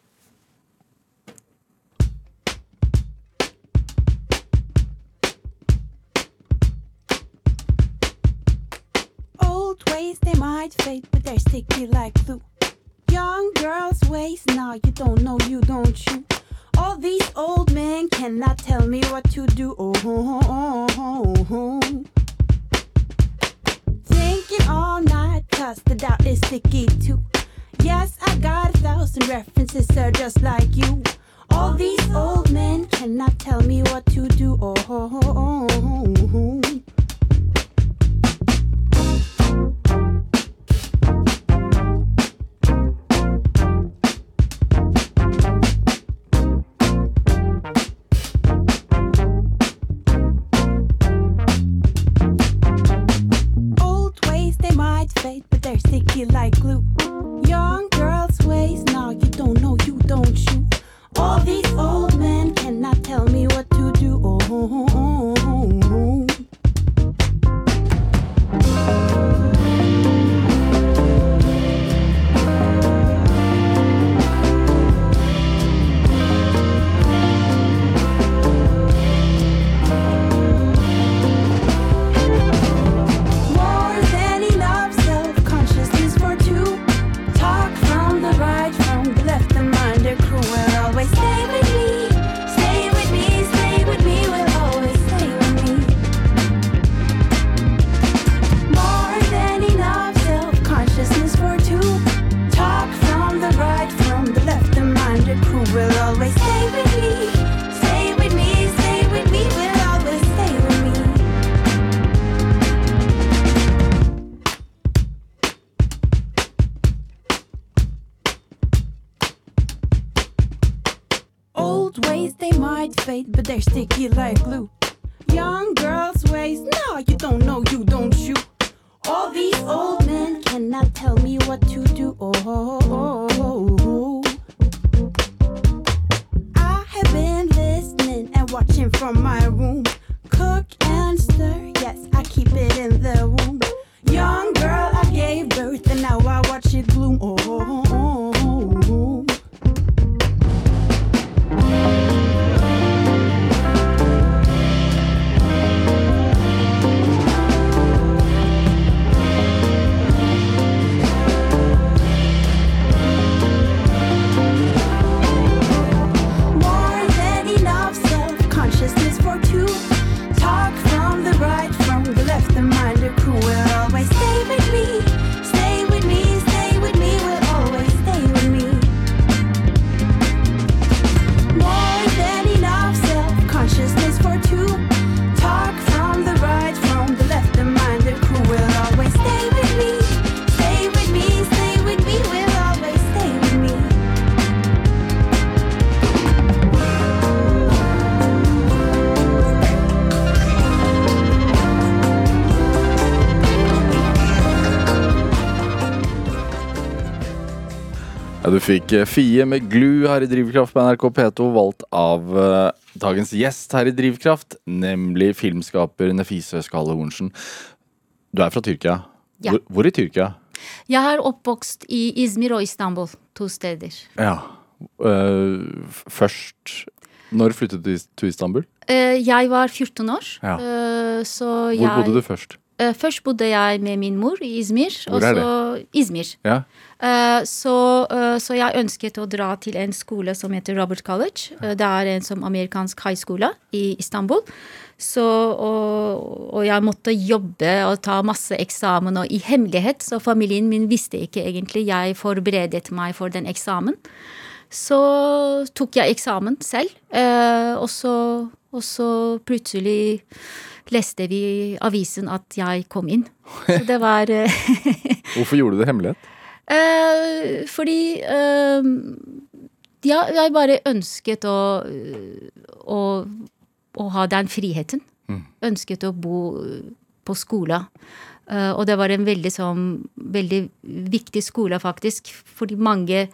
Old ways they might fade, but they're sticky like glue. young girl's ways. Now you don't know, you don't you? All these old men cannot tell me what to do. Oh, oh, oh, oh. Thinking all night, cause the doubt is sticky too. Yes, I got a thousand references, sir, just like you. All these old men cannot tell me what to do. Oh, oh, oh, oh, oh. fight fate, but they're sticky like glue. Young girls' ways, no, you don't know, you don't you. All these old men cannot tell me what to do. Oh, Oh, oh, oh, I have been listening and watching from my room. Cook and stir, yes, I keep it in the womb. Fikk eh, Fie med Glu her i Drivkraft på NRK P2, valgt av uh, dagens gjest her i Drivkraft, nemlig filmskaper Nefise Skale Hornsen. Du er fra Tyrkia. Ja. Hvor, hvor i Tyrkia? Jeg er oppvokst i Izmir og Istanbul, to steder. Ja. Uh, først Når flyttet du til Istanbul? Uh, jeg var 14 år, Ja. så Hvor jeg bodde du først? Eh, Først bodde jeg med min mor i Izmir. Hvor er så Izmir. Ja. Eh, så, eh, så jeg ønsket å dra til en skole som heter Robert College. Det er en som amerikansk high i Istanbul. Så, og, og jeg måtte jobbe og ta masse eksamen, og i hemmelighet, så familien min visste ikke egentlig. Jeg forberedet meg for den eksamen. Så tok jeg eksamen selv, og, så, og så plutselig leste vi i avisen at jeg kom inn. Så det var eh, Hvorfor gjorde du det hemmelighet? Eh, fordi eh, ja, jeg bare ønsket å, å, å ha den friheten. Ønsket å bo på skolen. Eh, og det var en veldig, sånn, veldig viktig skole, faktisk, fordi mange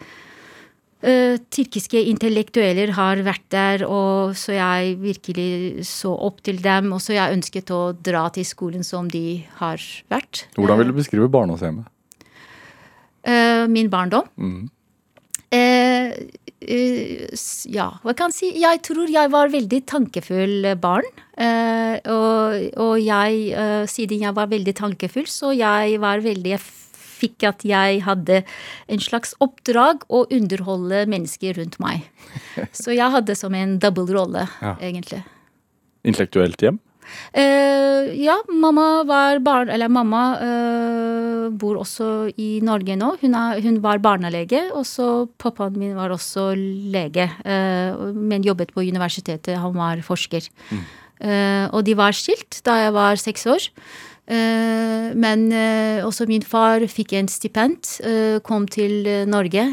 eh, tyrkiske intellektueller har vært der, og så jeg virkelig så opp til dem. Og så jeg ønsket å dra til skolen som de har vært. Hvordan vil du beskrive barndomshjemmet? Uh, min barndom. Mm. Uh, eh, ja, hva kan jeg si? Jeg tror jeg var veldig tankefull barn. Eh, og, og jeg, eh, siden jeg var veldig tankefull, så jeg var veldig fikk at jeg hadde en slags oppdrag å underholde mennesker rundt meg. Så jeg hadde som en dobbeltrolle, Ja. egentlig. Intellektuelt hjem? Uh, ja, mamma var barn... Eller mamma uh, bor også i Norge nå. Hun, er, hun var barnelege, og så pappaen min var også lege. Uh, men jobbet på universitetet. Han var forsker. Eh, og de var skilt da jeg var seks år. Eh, men eh, også min far fikk en stipend, eh, kom til Norge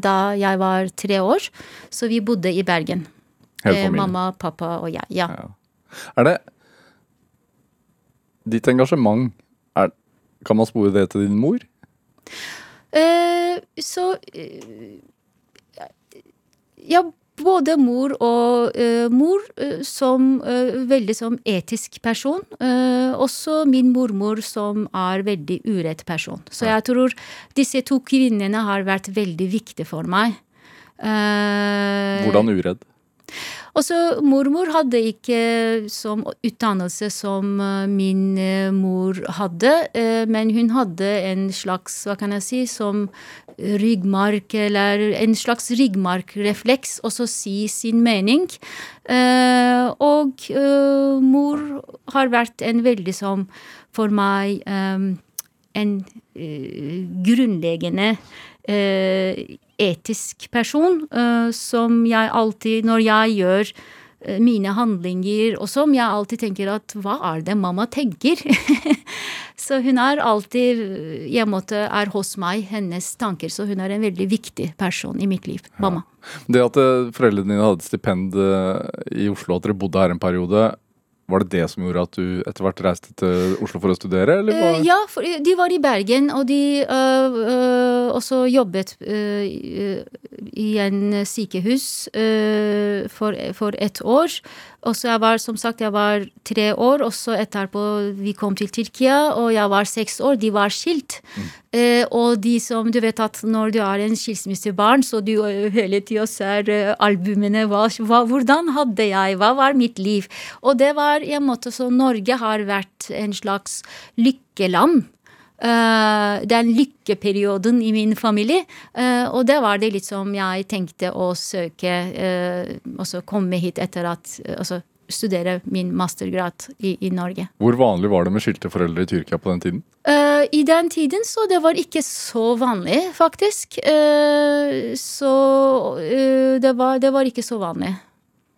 da jeg var tre år. Så vi bodde i Bergen. Mamma, pappa og jeg. Ja. Ja. Er det Ditt engasjement, er, kan man spore det til din mor? Eh, så eh, Ja, både mor og uh, mor eh, som uh, veldig som etisk person. Uh, også min mormor som er veldig urett person. Så jeg tror disse to kvinnene har vært veldig viktige for meg. Hvordan uredd? Også mormor hadde ikke som utdannelse som eh, min eh, mor hadde, eh, men hun hadde en slags, hva kan jeg si, som ryggmark, eller en slags ryggmarkrefleks, også si sin mening. Og mor har vært en veldig som, for meg, en grunnleggende etisk person eh, som jeg alltid, når jeg gjør eh, mine handlinger og som jeg alltid tenker at hva er det mamma tenker? så hun er alltid jeg i en måte er hos meg, hennes tanker. Så hun er en veldig viktig person i mitt liv. Mamma. Det at eh, foreldrene dine hadde stipend eh, i Oslo, at dere bodde her en periode, var det det som gjorde at du etter hvert reiste til Oslo for å studere? Eller var... ja, for de var i Bergen, og de øh, øh, også jobbet i- en sykehus for, for et år. Og så jeg var, som sagt, jeg var tre år, og så etterpå vi kom til Tyrkia, og jeg var seks år. De var skilt. Eh, og de som, du vet at når du er en skilsmissebarn, så du hele tida ser albumene. Hva, hva, hvordan hadde jeg? Hva var mitt liv? Og det var i en måte så Norge har vært en slags lykkeland. Eh, den lykkeperioden i min familie. Eh, og det var det litt som jeg tenkte å søke uh, Og så komme hit etter at eh, Altså studere min mastergrad i, i Norge. Hvor vanlig var det med skilte foreldre i Tyrkia på den tiden? Uh, I den tiden så det var ikke så vanlig, faktisk. Uh, så uh, det, var, det var ikke så vanlig.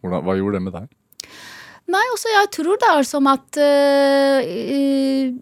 Hvordan, hva gjorde det med deg? Nei, også jeg tror det er som at eh,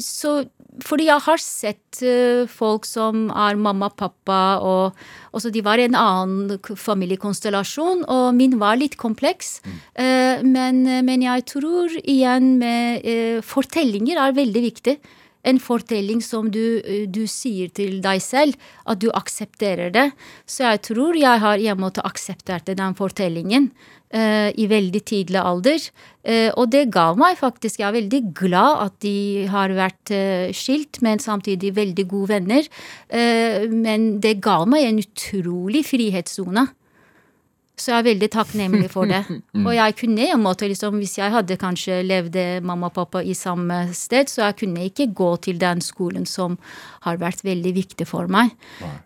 Så fordi jeg har sett eh, folk som er mamma, pappa, og også de var i en annen familiekonstellasjon, og min var litt kompleks. Eh, men, men jeg tror igjen med Fortellinger er veldig viktig. en fortelling som du, du sier til deg selv, at du aksepterer det. Så jeg tror jeg har måte akseptert den fortellingen i veldig tidlig alder. Uh, og det ga meg faktisk Jeg er veldig glad at de har vært uh, skilt, men samtidig veldig gode venner. men det ga meg en utrolig frihetssone. Så jeg er veldig takknemlig for det. Og jeg kunne i en måte liksom, hvis jeg hadde kanskje levd mamma og pappa i samme sted, så jeg kunne ikke gå til den skolen som har vært veldig viktig for meg.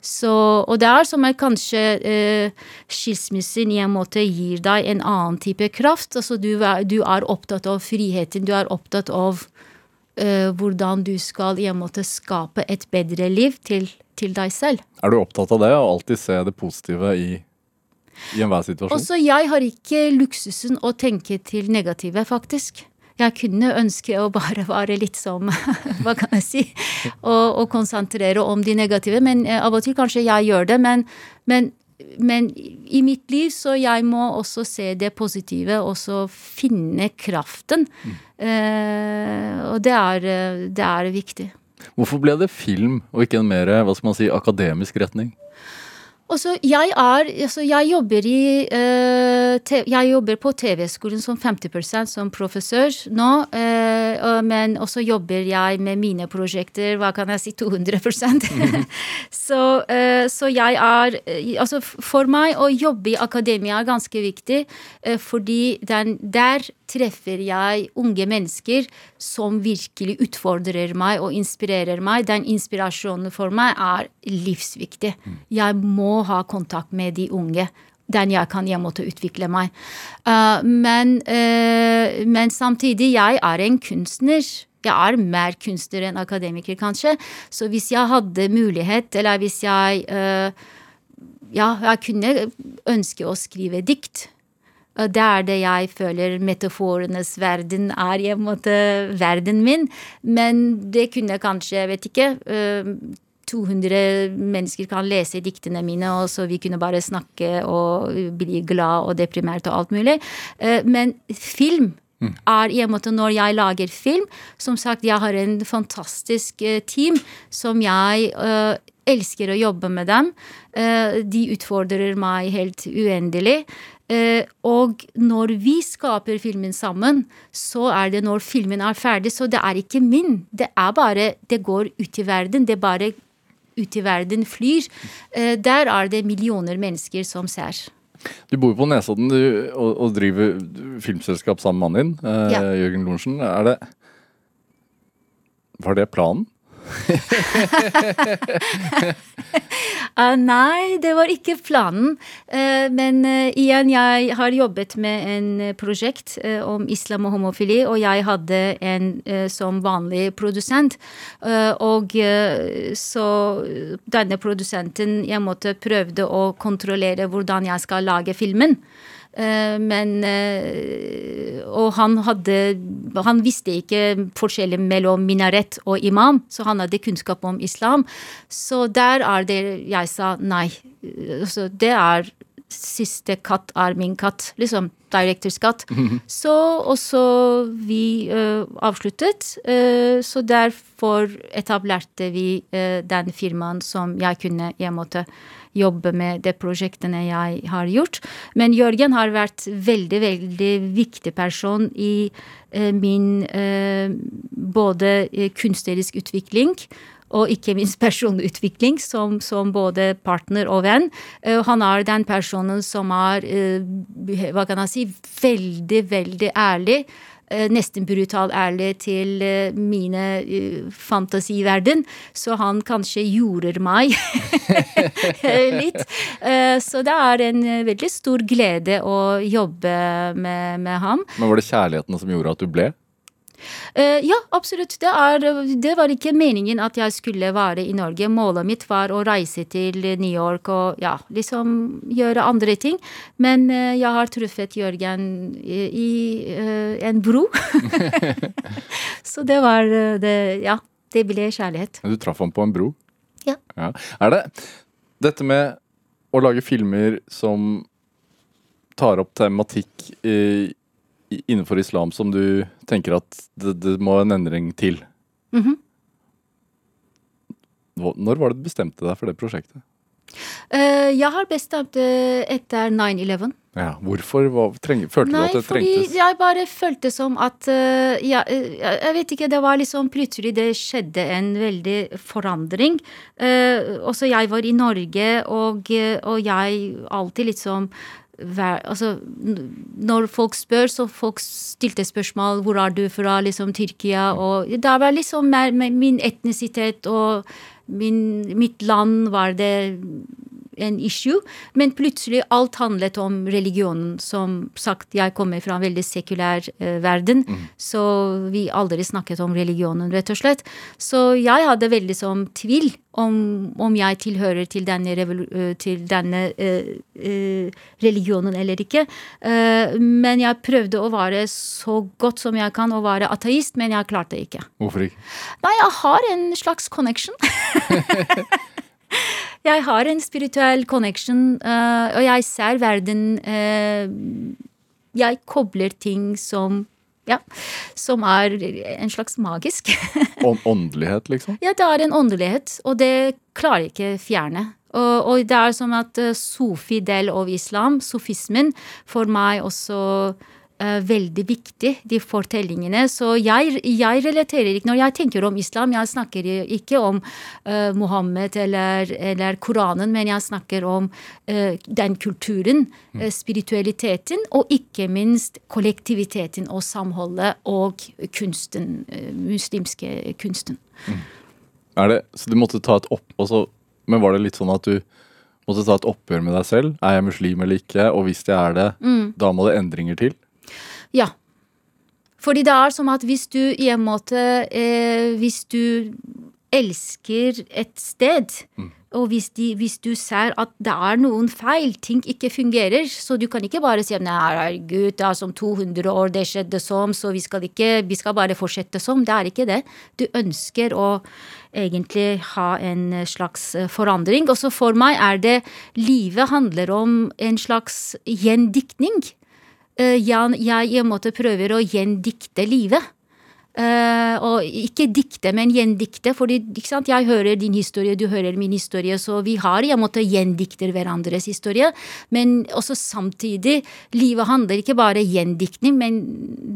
Så, og det er som at kanskje eh, skilsmissen i en måte gir deg en annen type kraft. Altså du, du er opptatt av friheten, du er opptatt av eh, hvordan du skal i en måte skape et bedre liv til, til deg selv. Er du opptatt av det, og alltid se det positive i i enhver situasjon? Også jeg har ikke luksusen å tenke til negative, faktisk. Jeg kunne ønske å bare være litt som Hva kan jeg si? Og, og konsentrere om de negative. Men eh, av og til kanskje jeg gjør det. Men, men, men, i mitt liv så jeg må også se det positive, og så finne kraften. Mm. Eh, og det er, det er viktig. Hvorfor ble det film, og ikke en mer hva skal man si, akademisk retning? Og jeg er altså jeg jobber i uh, Jeg jobber på TV-skolen som 50% som professor nå. Uh, men også jobber jeg med mine prosjekter, hva kan jeg si, 200% så, uh, så jeg er Altså for meg å jobbe i akademia er ganske viktig, fordi den, der treffer jeg unge mennesker som virkelig utfordrer meg og inspirerer meg. Den inspirasjonen for meg er livsviktig. Jeg må ha kontakt med de unge. Den jeg kan jeg måtte utvikle meg. Uh, men, uh, men samtidig, jeg er en kunstner. Jeg er mer kunstner enn akademiker, kanskje. Så hvis jeg hadde mulighet, eller hvis jeg uh, Ja, jeg kunne ønske å skrive dikt det er det jeg føler metaforenes verden er i en måte verden min. Men det kunne kanskje, jeg vet ikke 200 mennesker kan lese diktene mine, og så vi kunne bare snakke og bli glad og deprimert og alt mulig. Men film mm. er i en måte når jeg lager film Som sagt, jeg har en fantastisk team som jeg elsker å jobbe med dem. De utfordrer meg helt uendelig. Eh, og når vi skaper filmen sammen, så er det når filmen er ferdig. Så det er ikke min. Det er bare Det går ut i verden. Det bare ut i verden flyr. Eh, der er det millioner mennesker som ser. Du bor på Nesodden og, og, driver filmselskap sammen med mannen din, eh, ja. Jørgen Lorentzen. Er det Var det planen? Uh, nei, det var ikke planen. Uh, men uh, igjen, jeg har jobbet med en prosjekt om islam og homofili, og jeg hadde en som vanlig produsent. og så denne produsenten jeg måtte prøvde å kontrollere hvordan jeg skal lage filmen. Eh, men eh, Og han hadde Han visste ikke forskjellen mellom minaret og imam, så han hadde kunnskap om islam. Så der er det jeg sa nei. Så det er siste katt er min katt. Liksom directors katt. Så også vi uh, avsluttet. Uh, så derfor etablerte vi uh, den firmaen som jeg kunne i en måte jobbe med de prosjektene jeg har gjort. Men Jørgen har vært veldig, veldig viktig person i eh, min eh, både eh, kunstnerisk utvikling og ikke minst personutvikling som, som, både partner og venn. Uh, han er den personen som er, uh, hva kan jeg si, veldig, veldig ærlig. Eh, nesten brutal ærlig til eh, mine uh, fantasiverden. Så han kanskje jorder meg litt. Så det er en veldig stor glede å jobbe med, med ham. Men var det kjærligheten som gjorde at du ble? Uh, ja, absolutt. Det, er, det, var ikke meningen at jeg skulle være i Norge. Målet mitt var å reise til New York og ja, liksom gjøre andre ting. Men uh, jeg har truffet Jørgen i, i uh, en bro. Så det var det Ja, det ble kjærlighet. Du traff ham på en bro? Ja. ja. Er det dette med å lage filmer som tar opp tematikk i innenfor islam som du tenker at det, det må en endring til? Mm -hmm. Når var det du bestemte deg for det prosjektet? Uh, jeg har bestemt det etter 9-11. Ja, Hvorfor? Hva, treng, følte Nei, du at det fordi trengtes? jeg bare følte som at uh, ja, eh, Jeg vet ikke, det var liksom plutselig det skjedde en veldig forandring. Eh, også jeg var i Norge, og, eh, og jeg alltid liksom vær, altså, når folk spør, så folk stilte spørsmål hvor er du fra, liksom Tyrkia, og da var liksom mer min etnisitet og min, mitt land var det en issue, men plutselig alt handlet om religionen. Som sagt, jeg kommer fra en veldig sekulær eh, verden, så vi aldri snakket om religionen, rett og slett. Så jeg hadde veldig som tvil om, om jeg tilhører til denne, eh, til denne eh, eh, religionen eller ikke. Eh, men jeg prøvde å være så godt som jeg kan å være ateist, men jeg klarte ikke. Hvorfor ikke? Nei, jeg har en slags connection. jeg har en spirituell connection, uh, og jeg ser verden uh, Jeg kobler ting som ja, som er en slags magisk. Ånd- Åndelighet, liksom? ja, det er en åndelighet, og det klarer jeg ikke fjerne. Og, og det er som at uh, sofi-del av islam, sofismen, for meg også eh, veldig viktig, de fortellingene. Så jeg, jeg relaterer ikke Når jeg tenker om islam, jeg snakker ikke om uh, Mohammed eller, eller Koranen, men jeg snakker om uh, den kulturen, uh, spiritualiteten, og ikke minst kollektiviteten og samholdet og kunsten, eh, muslimske kunsten. Er det, så du måtte ta et opp... også, men var det litt sånn at du måtte ta et oppgjør med deg selv? Er jeg muslim eller ikke? Og hvis jeg er det, da må det endringer til? Ja. Fordi det er som at hvis du i en måte eh, Hvis du elsker et sted, og hvis, de, hvis du ser at det er noen feil, ting ikke fungerer, så du kan ikke bare si nei, herregud, det er som 200 år, det skjedde som, så vi skal ikke, vi skal bare fortsette som. Det er ikke det. Du ønsker å egentlig ha en slags eh, forandring. Også for meg er det Livet handler om en slags gjendiktning. Eh, jeg, jeg måte prøver å gjendikte livet. Uh, og ikke dikte, men gjendikte. fordi jeg hører din historie, du hører min historie, så vi har i en måte gjendikter hverandres historie. Men også samtidig, livet handler ikke bare gjendiktning, men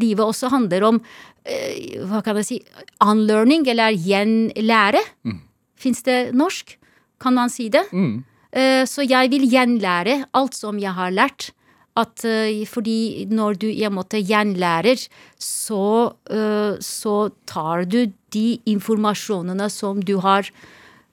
livet også handler om uh, hva kan jeg si, unlearning, eller gjenlære. Fins det norsk? Kan man si det? Eh, Så jeg vil gjenlære alt som jeg har lært. At, eh, fordi når du i en måte gjenlærer, så, eh, så tar du de informasjonene som du har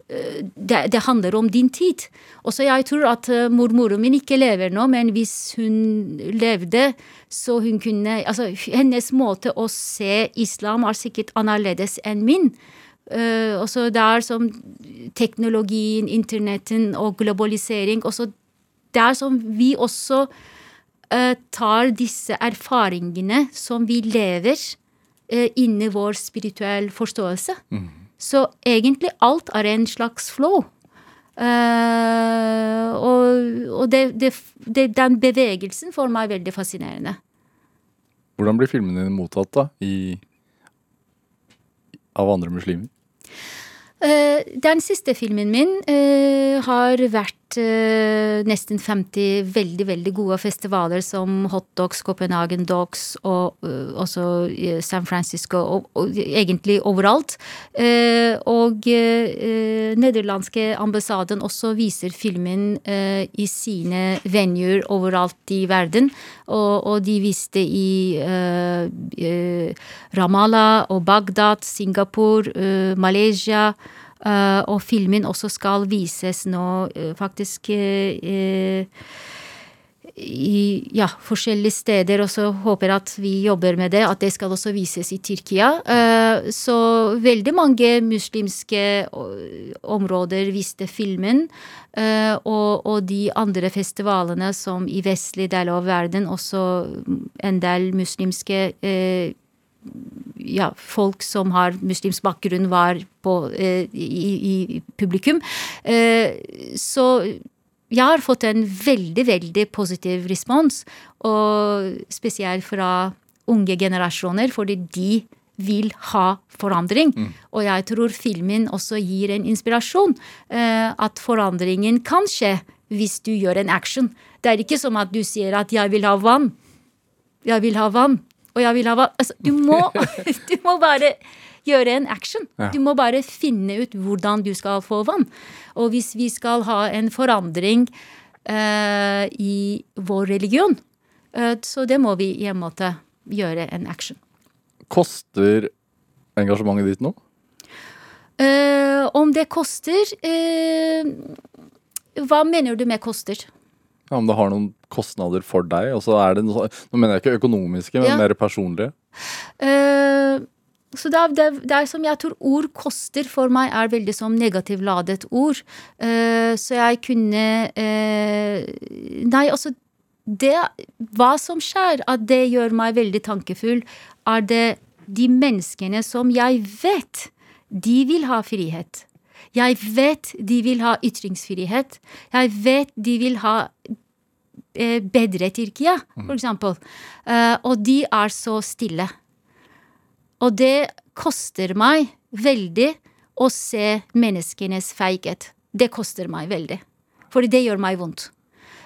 eh, det, det handler om din tid. Og så jeg tror at mormoren min ikke lever nå, men hvis hun levde, så hun kunne Altså, hennes måte å se islam er sikkert annerledes enn min. Uh, og så det er som teknologien, internetten og globalisering. Også det er som vi også tar disse erfaringene som vi lever, uh, inn vår spirituell forståelse. Så egentlig alt er en slags flow. Uh, og og det, det, det, den bevegelsen for meg er veldig fascinerende. Hvordan blir filmene dine mottatt da, i, av andre muslimer? Uh, den siste filmen min uh, har vært eh, nesten 50 veldig, veldig gode festivaler som Hot Dogs, Copenhagen Dogs og eh, også San Francisco og, og egentlig overalt. Eh, og eh, nederlandske ambassaden også viser filmen eh, i sine venuer overalt i verden. Og, og de viste i eh, eh, Ramallah og Bagdad, Singapore, eh, Malaysia. Eh, og filmen også skal vises nå eh, faktisk eh, i ja, forskjellige steder, og så håper at vi jobber med det, at det skal også vises i Tyrkia. Så veldig mange muslimske områder viste filmen. Og, og de andre festivalene som i vestlig del av verden, også en del muslimske ja, folk som har muslimsk bakgrunn, var på, eh, i, i publikum. Eh, så jeg har fått en veldig, veldig positiv respons, og spesielt fra unge generasjoner, fordi de vil ha forandring. Og jeg tror filmen også gir en inspirasjon. eh, at forandringen kan skje hvis du gjør en action. Det er ikke som at du sier at 'jeg vil ha vann'. Jeg vil ha vann. Og jeg vil ha. Altså, du, må, du må bare gjøre en action. Du må bare finne ut hvordan du skal få vann. Og hvis vi skal ha en forandring uh, i vår religion, uh, så det må vi i en måte gjøre en action. Koster engasjementet ditt noe? Uh, om det koster Hva mener du med koster? Ja, om det har noen kostnader for deg? Og så er det noe, nå mener jeg ikke økonomiske, men Ja. mer personlige. Uh, så det er, det, det er som jeg tror ord koster for meg, er veldig som negativt ladet ord. Uh, så jeg kunne uh, Nei, altså det, Hva som skjer, at det gjør meg veldig tankefull, er det de menneskene som jeg vet de vil ha frihet. Jeg vet de vil ha ytringsfrihet. Jeg vet de vil ha eh, bedre Tyrkia, for eksempel. Eh, og de er så stille. Og det koster meg veldig å se menneskenes feighet. Det koster meg veldig. For det gjør meg vondt.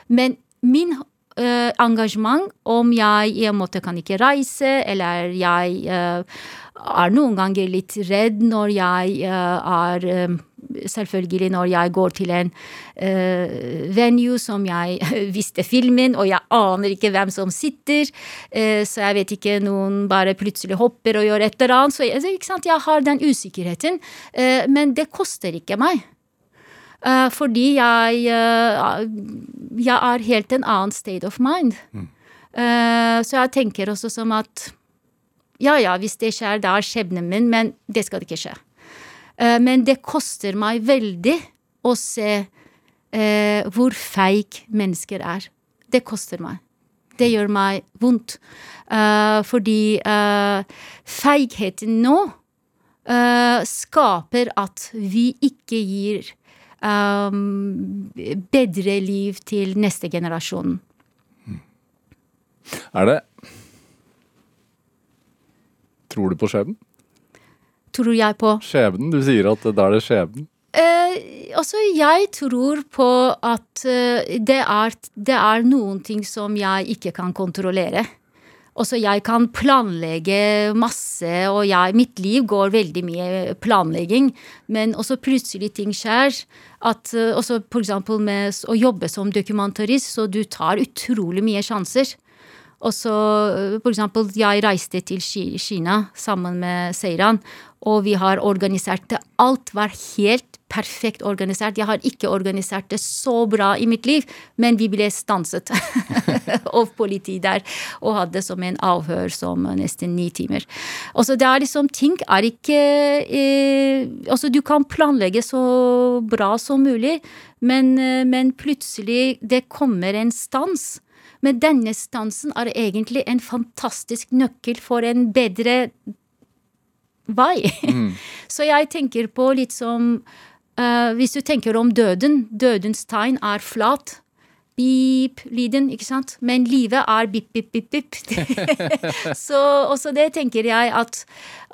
Men min uh, engasjement, om jeg i en måte kan ikke reise, eller jeg uh, er noen ganger litt redd når jeg eh, er eh, Selvfølgelig når jeg går til en uh, venue som jeg visste filmen, og jeg aner ikke hvem som sitter, uh, så jeg vet ikke, noen bare plutselig hopper og gjør et eller annet. Så jeg, sant? jeg har den usikkerheten. Uh, men det koster ikke meg. Fordi jeg, jeg er helt en annen state of mind. Eh, så jeg tenker også som at ja ja, hvis det skjer, det er skjebnen min, men det skal ikke skje. Eh, men det koster meg veldig å se eh, hvor feig mennesker er. Det koster meg. Det gjør meg vondt. Eh, fordi feigheten nå skaper at vi ikke gir bedre liv til neste generasjon. Er det Tror du på skjebnen? Tror jeg på. Skjebnen? Du sier at da er det skjebnen. Eh, altså, jeg tror på at eh, det, er, det er noen ting som jeg ikke kan kontrollere. Også jeg kan planlegge masse, og jeg, mitt liv går veldig mye planlegging. Men også plutselig ting skjer. At, eh, også for eksempel med å jobbe som dokumentarist, så du tar utrolig mye sjanser. Og så eh, for eksempel, jeg reiste til Kina sammen med Seiran, og vi har organisert det. Alt var helt perfekt organisert. Jeg har ikke organisert det så bra i mitt liv, men vi ble stanset av politi der og hadde som en avhør som nesten ni timer. Og så det er liksom, ting er ikke eh, Altså, du kan planlegge så bra som mulig, men, eh, men plutselig det kommer en stans. Men denne stansen er egentlig en fantastisk nøkkel for en bedre vei. Så jeg tenker på litt som uh, Hvis du tenker om døden. Dødens tegn er flat. Beep-lyden, ikke sant? Men livet er bip, bip, bip, bip. så også det tenker jeg at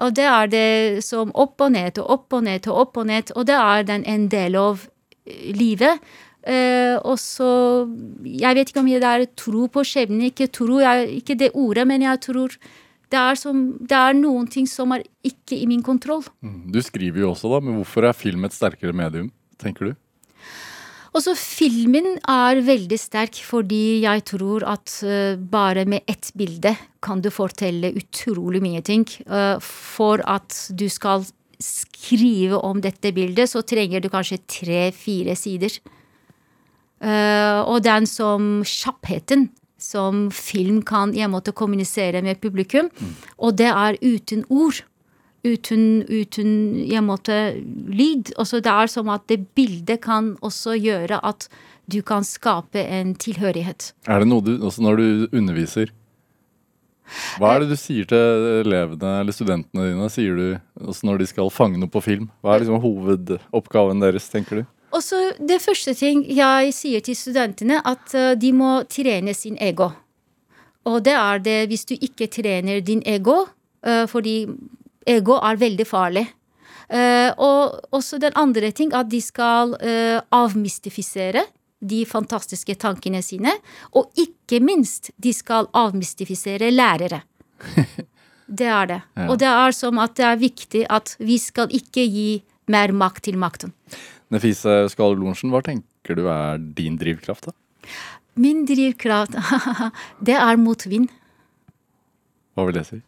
Og det er det som opp og ned og opp og ned og opp og ned, og det er den en del av eh, livet. Uh, og så Jeg vet ikke om det er tro på skjebnen, ikke tro, jeg, ikke det ordet, men jeg tror det er, som, det er noen ting som er ikke i min kontroll. Du skriver jo også, da, men hvorfor er film et sterkere medium, tenker du? Også filmen er veldig sterk fordi jeg tror at eh, bare med ett bilde kan du fortelle utrolig mye ting. Eh, for at du skal skrive om dette bildet, så trenger du kanskje tre-fire sider. Eh, og den som kjappheten som film kan i en måte kommunisere med publikum, og det er uten ord. Uten, uten i en måte lyd. Også det er som at det bildet kan også gjøre at du kan skape en tilhørighet. Er det noe du, også når du underviser Hva er det du sier til elevene eller studentene dine sier du, også når de skal fange noe på film? Hva er liksom hovedoppgaven deres, tenker du? Og så Det første ting jeg sier til studentene, at eh, de må trene sin ego. Og det er det hvis du ikke trener din ego, eh, fordi ego er veldig farlig. Eh, og også den andre ting, at de skal avmystifisere de fantastiske tankene sine. Og ikke minst, de skal avmystifisere lærere. Det er det. Og det er som at det er viktig at vi skal ikke gi mer makt til makten. Nefise Skale Lorentzen, hva tenker du er din drivkraft? da? Min drivkraft, det er motvind. Hva vil det si?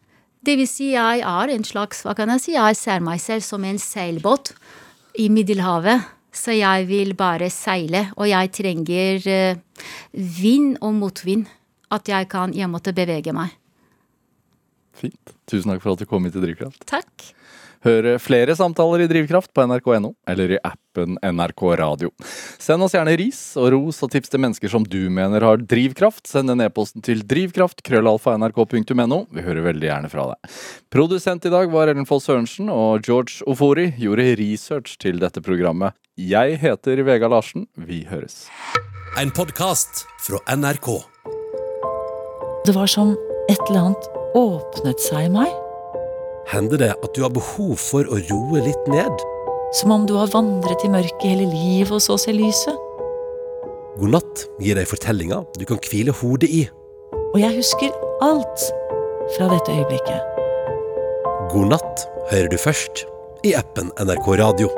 Det vil si jeg er en slags, hva kan jeg si, jeg ser meg selv som en seilbåt i Middelhavet. Så jeg vil bare seile, og jeg trenger eh, vind og motvind. At jeg kan jeg måtte bevege meg. Fint. Tusen takk for at du kom hit til Drivkraft. Takk. Hør flere samtaler i Drivkraft på nrk.no eller i appen NRK Radio. Send oss gjerne ris og ros og tips til mennesker som du mener har drivkraft. Send en e-posten til drivkraft drivkraft.krøllalfa.nrk.no. Vi hører veldig gjerne fra deg. Produsent i dag var Ellen Foss Sørensen, og George Ofori gjorde research til dette programmet. Jeg heter Vega Larsen. Vi høres. En podkast fra NRK. Det var som et eller annet åpnet seg i meg. Hender det at du har behov for å roe litt ned? Som om du har vandret i mørket hele livet og så ser lyset. God natt gir deg fortellinger du kan hvile hodet i. Og jeg husker alt fra dette øyeblikket. God natt hører du først i appen NRK Radio.